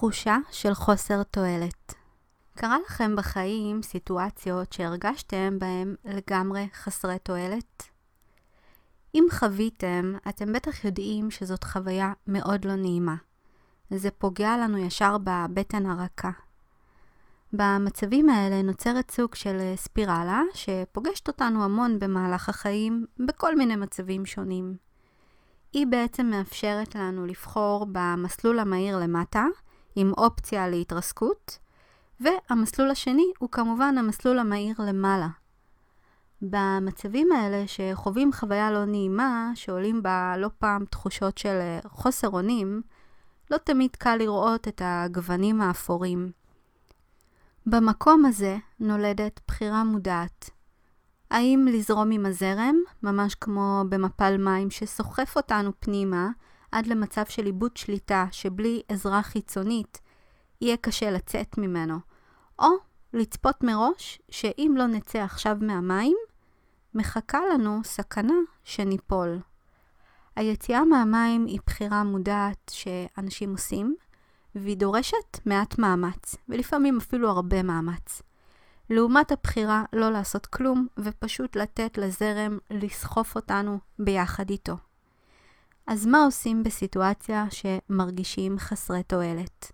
תחושה של חוסר תועלת. קרה לכם בחיים סיטואציות שהרגשתם בהם לגמרי חסרי תועלת? אם חוויתם, אתם בטח יודעים שזאת חוויה מאוד לא נעימה. זה פוגע לנו ישר בבטן הרכה. במצבים האלה נוצרת סוג של ספירלה שפוגשת אותנו המון במהלך החיים בכל מיני מצבים שונים. היא בעצם מאפשרת לנו לבחור במסלול המהיר למטה, עם אופציה להתרסקות, והמסלול השני הוא כמובן המסלול המהיר למעלה. במצבים האלה שחווים חוויה לא נעימה, שעולים בה לא פעם תחושות של חוסר אונים, לא תמיד קל לראות את הגוונים האפורים. במקום הזה נולדת בחירה מודעת. האם לזרום עם הזרם, ממש כמו במפל מים שסוחף אותנו פנימה, עד למצב של איבוד שליטה שבלי עזרה חיצונית יהיה קשה לצאת ממנו, או לצפות מראש שאם לא נצא עכשיו מהמים, מחכה לנו סכנה שניפול. היציאה מהמים היא בחירה מודעת שאנשים עושים, והיא דורשת מעט מאמץ, ולפעמים אפילו הרבה מאמץ. לעומת הבחירה לא לעשות כלום, ופשוט לתת לזרם לסחוף אותנו ביחד איתו. אז מה עושים בסיטואציה שמרגישים חסרי תועלת?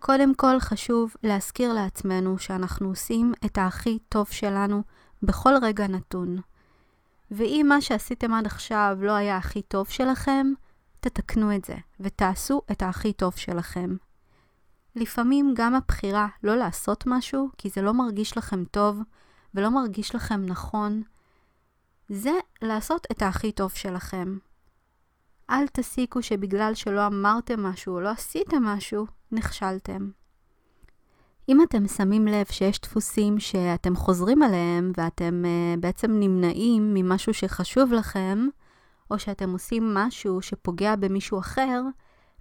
קודם כל חשוב להזכיר לעצמנו שאנחנו עושים את הכי טוב שלנו בכל רגע נתון. ואם מה שעשיתם עד עכשיו לא היה הכי טוב שלכם, תתקנו את זה ותעשו את הכי טוב שלכם. לפעמים גם הבחירה לא לעשות משהו, כי זה לא מרגיש לכם טוב ולא מרגיש לכם נכון, זה לעשות את הכי טוב שלכם. אל תסיקו שבגלל שלא אמרתם משהו או לא עשיתם משהו, נכשלתם. אם אתם שמים לב שיש דפוסים שאתם חוזרים עליהם ואתם uh, בעצם נמנעים ממשהו שחשוב לכם, או שאתם עושים משהו שפוגע במישהו אחר,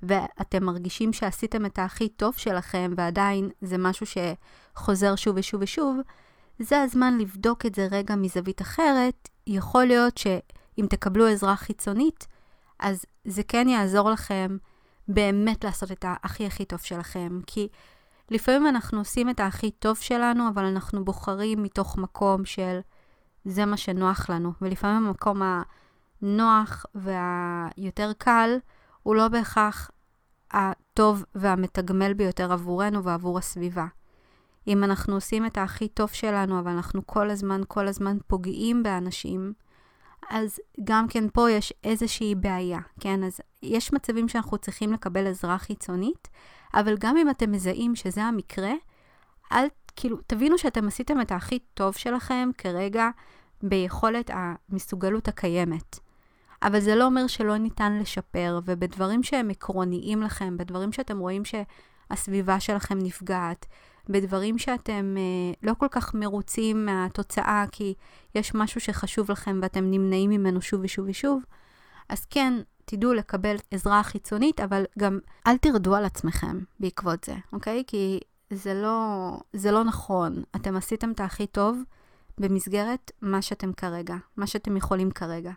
ואתם מרגישים שעשיתם את הכי טוב שלכם ועדיין זה משהו שחוזר שוב ושוב ושוב, זה הזמן לבדוק את זה רגע מזווית אחרת. יכול להיות שאם תקבלו עזרה חיצונית, אז זה כן יעזור לכם באמת לעשות את הכי הכי טוב שלכם. כי לפעמים אנחנו עושים את הכי טוב שלנו, אבל אנחנו בוחרים מתוך מקום של זה מה שנוח לנו. ולפעמים המקום הנוח והיותר קל, הוא לא בהכרח הטוב והמתגמל ביותר עבורנו ועבור הסביבה. אם אנחנו עושים את הכי טוב שלנו, אבל אנחנו כל הזמן, כל הזמן פוגעים באנשים, אז גם כן פה יש איזושהי בעיה, כן? אז יש מצבים שאנחנו צריכים לקבל עזרה חיצונית, אבל גם אם אתם מזהים שזה המקרה, אל, כאילו, תבינו שאתם עשיתם את הכי טוב שלכם כרגע ביכולת המסוגלות הקיימת. אבל זה לא אומר שלא ניתן לשפר, ובדברים שהם עקרוניים לכם, בדברים שאתם רואים שהסביבה שלכם נפגעת, בדברים שאתם אה, לא כל כך מרוצים מהתוצאה, כי יש משהו שחשוב לכם ואתם נמנעים ממנו שוב ושוב ושוב, אז כן, תדעו לקבל עזרה חיצונית, אבל גם אל תרדו על עצמכם בעקבות זה, אוקיי? כי זה לא, זה לא נכון. אתם עשיתם את הכי טוב במסגרת מה שאתם כרגע, מה שאתם יכולים כרגע.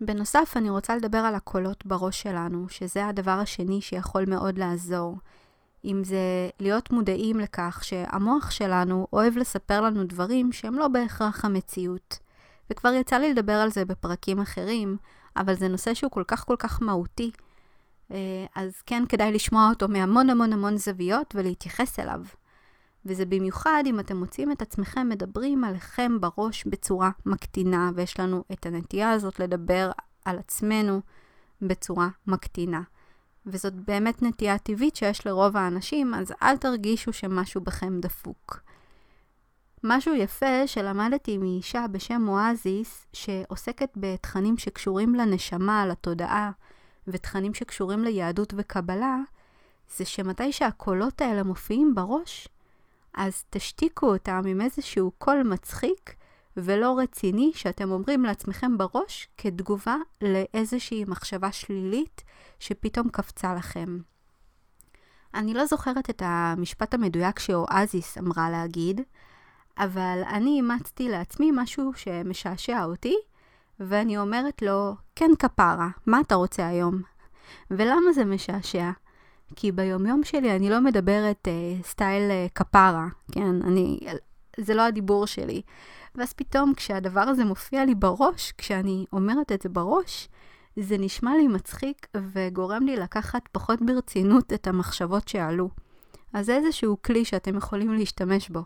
בנוסף, אני רוצה לדבר על הקולות בראש שלנו, שזה הדבר השני שיכול מאוד לעזור. אם זה להיות מודעים לכך שהמוח שלנו אוהב לספר לנו דברים שהם לא בהכרח המציאות. וכבר יצא לי לדבר על זה בפרקים אחרים, אבל זה נושא שהוא כל כך כל כך מהותי. אה, אז כן כדאי לשמוע אותו מהמון המון המון זוויות ולהתייחס אליו. וזה במיוחד אם אתם מוצאים את עצמכם מדברים עליכם בראש בצורה מקטינה, ויש לנו את הנטייה הזאת לדבר על עצמנו בצורה מקטינה. וזאת באמת נטייה טבעית שיש לרוב האנשים, אז אל תרגישו שמשהו בכם דפוק. משהו יפה שלמדתי מאישה בשם אואזיס, שעוסקת בתכנים שקשורים לנשמה, לתודעה, ותכנים שקשורים ליהדות וקבלה, זה שמתי שהקולות האלה מופיעים בראש, אז תשתיקו אותם עם איזשהו קול מצחיק ולא רציני שאתם אומרים לעצמכם בראש כתגובה לאיזושהי מחשבה שלילית שפתאום קפצה לכם. אני לא זוכרת את המשפט המדויק שאואזיס אמרה להגיד, אבל אני אימצתי לעצמי משהו שמשעשע אותי, ואני אומרת לו, כן כפרה, מה אתה רוצה היום? ולמה זה משעשע? כי ביומיום שלי אני לא מדברת אה, סטייל אה, כפרה, כן? אני, זה לא הדיבור שלי. ואז פתאום כשהדבר הזה מופיע לי בראש, כשאני אומרת את זה בראש, זה נשמע לי מצחיק וגורם לי לקחת פחות ברצינות את המחשבות שעלו. אז זה איזשהו כלי שאתם יכולים להשתמש בו.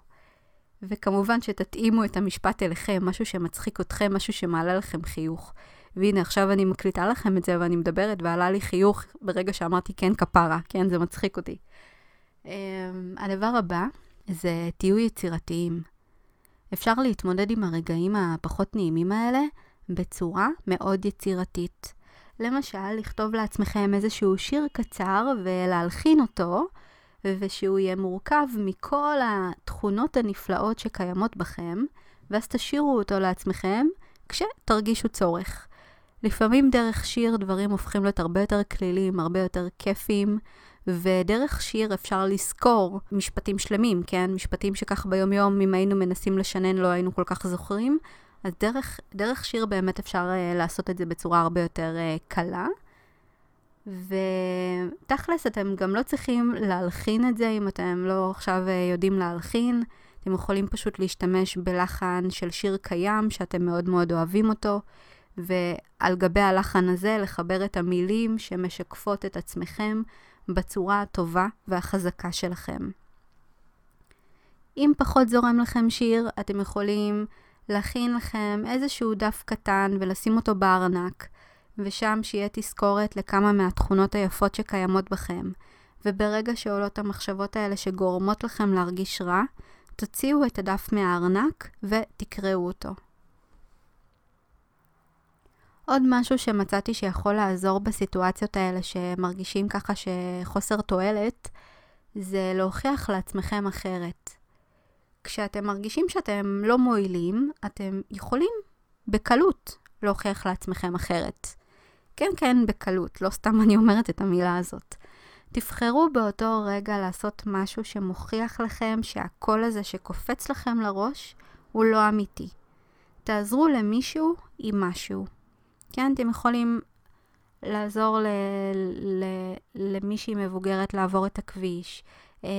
וכמובן שתתאימו את המשפט אליכם, משהו שמצחיק אתכם, משהו שמעלה לכם חיוך. והנה, עכשיו אני מקליטה לכם את זה ואני מדברת, ועלה לי חיוך ברגע שאמרתי כן כפרה, כן, זה מצחיק אותי. Um, הדבר הבא זה תהיו יצירתיים. אפשר להתמודד עם הרגעים הפחות נעימים האלה בצורה מאוד יצירתית. למשל, לכתוב לעצמכם איזשהו שיר קצר ולהלחין אותו, ושהוא יהיה מורכב מכל התכונות הנפלאות שקיימות בכם, ואז תשאירו אותו לעצמכם כשתרגישו צורך. לפעמים דרך שיר דברים הופכים להיות הרבה יותר כלילים, הרבה יותר כיפים, ודרך שיר אפשר לזכור משפטים שלמים, כן? משפטים שכך ביומיום, אם היינו מנסים לשנן, לא היינו כל כך זוכרים. אז דרך, דרך שיר באמת אפשר uh, לעשות את זה בצורה הרבה יותר uh, קלה. ותכלס, אתם גם לא צריכים להלחין את זה אם אתם לא עכשיו uh, יודעים להלחין. אתם יכולים פשוט להשתמש בלחן של שיר קיים, שאתם מאוד מאוד אוהבים אותו, ועל גבי הלחן הזה לחבר את המילים שמשקפות את עצמכם בצורה הטובה והחזקה שלכם. אם פחות זורם לכם שיר, אתם יכולים להכין לכם איזשהו דף קטן ולשים אותו בארנק, ושם שיהיה תזכורת לכמה מהתכונות היפות שקיימות בכם. וברגע שעולות המחשבות האלה שגורמות לכם להרגיש רע, תוציאו את הדף מהארנק ותקראו אותו. עוד משהו שמצאתי שיכול לעזור בסיטואציות האלה שמרגישים ככה שחוסר תועלת, זה להוכיח לעצמכם אחרת. כשאתם מרגישים שאתם לא מועילים, אתם יכולים בקלות להוכיח לעצמכם אחרת. כן, כן, בקלות, לא סתם אני אומרת את המילה הזאת. תבחרו באותו רגע לעשות משהו שמוכיח לכם שהקול הזה שקופץ לכם לראש הוא לא אמיתי. תעזרו למישהו עם משהו. כן, אתם יכולים לעזור ל, ל, למישהי מבוגרת לעבור את הכביש, אה,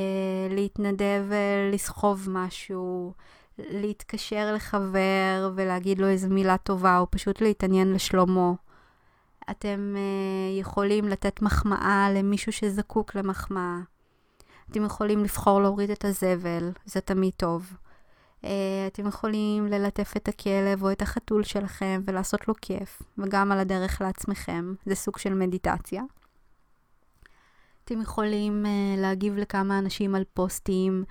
להתנדב לסחוב משהו, להתקשר לחבר ולהגיד לו איזו מילה טובה, או פשוט להתעניין לשלומו. אתם אה, יכולים לתת מחמאה למישהו שזקוק למחמאה. אתם יכולים לבחור להוריד את הזבל, זה תמיד טוב. Uh, אתם יכולים ללטף את הכלב או את החתול שלכם ולעשות לו כיף, וגם על הדרך לעצמכם, זה סוג של מדיטציה. אתם יכולים uh, להגיב לכמה אנשים על פוסטים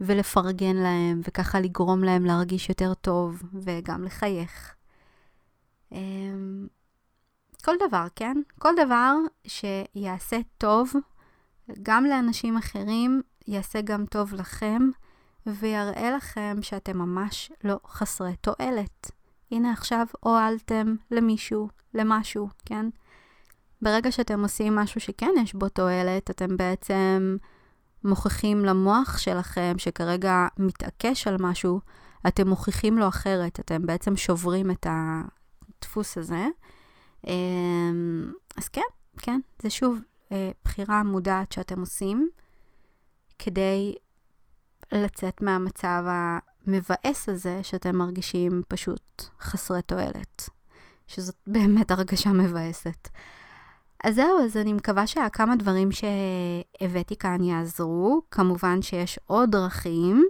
ולפרגן להם, וככה לגרום להם להרגיש יותר טוב וגם לחייך. Um, כל דבר, כן? כל דבר שיעשה טוב גם לאנשים אחרים, יעשה גם טוב לכם. ויראה לכם שאתם ממש לא חסרי תועלת. הנה עכשיו הועלתם למישהו, למשהו, כן? ברגע שאתם עושים משהו שכן יש בו תועלת, אתם בעצם מוכיחים למוח שלכם, שכרגע מתעקש על משהו, אתם מוכיחים לו אחרת, אתם בעצם שוברים את הדפוס הזה. אמ, אז כן, כן, זה שוב אה, בחירה מודעת שאתם עושים כדי לצאת מהמצב המבאס הזה שאתם מרגישים פשוט חסרי תועלת. שזאת באמת הרגשה מבאסת. אז זהו, אז אני מקווה שהכמה דברים שהבאתי כאן יעזרו. כמובן שיש עוד דרכים,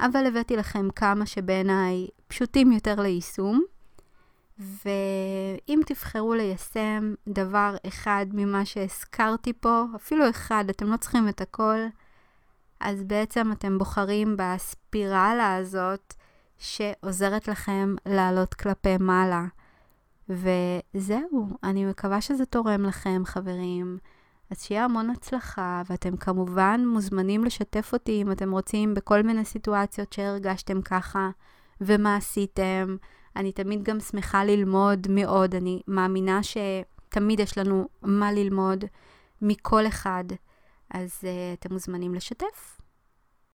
אבל הבאתי לכם כמה שבעיניי פשוטים יותר ליישום. ואם תבחרו ליישם דבר אחד ממה שהזכרתי פה, אפילו אחד, אתם לא צריכים את הכל, אז בעצם אתם בוחרים בספירלה הזאת שעוזרת לכם לעלות כלפי מעלה. וזהו, אני מקווה שזה תורם לכם, חברים. אז שיהיה המון הצלחה, ואתם כמובן מוזמנים לשתף אותי אם אתם רוצים בכל מיני סיטואציות שהרגשתם ככה, ומה עשיתם. אני תמיד גם שמחה ללמוד מאוד, אני מאמינה שתמיד יש לנו מה ללמוד מכל אחד. אז uh, אתם מוזמנים לשתף.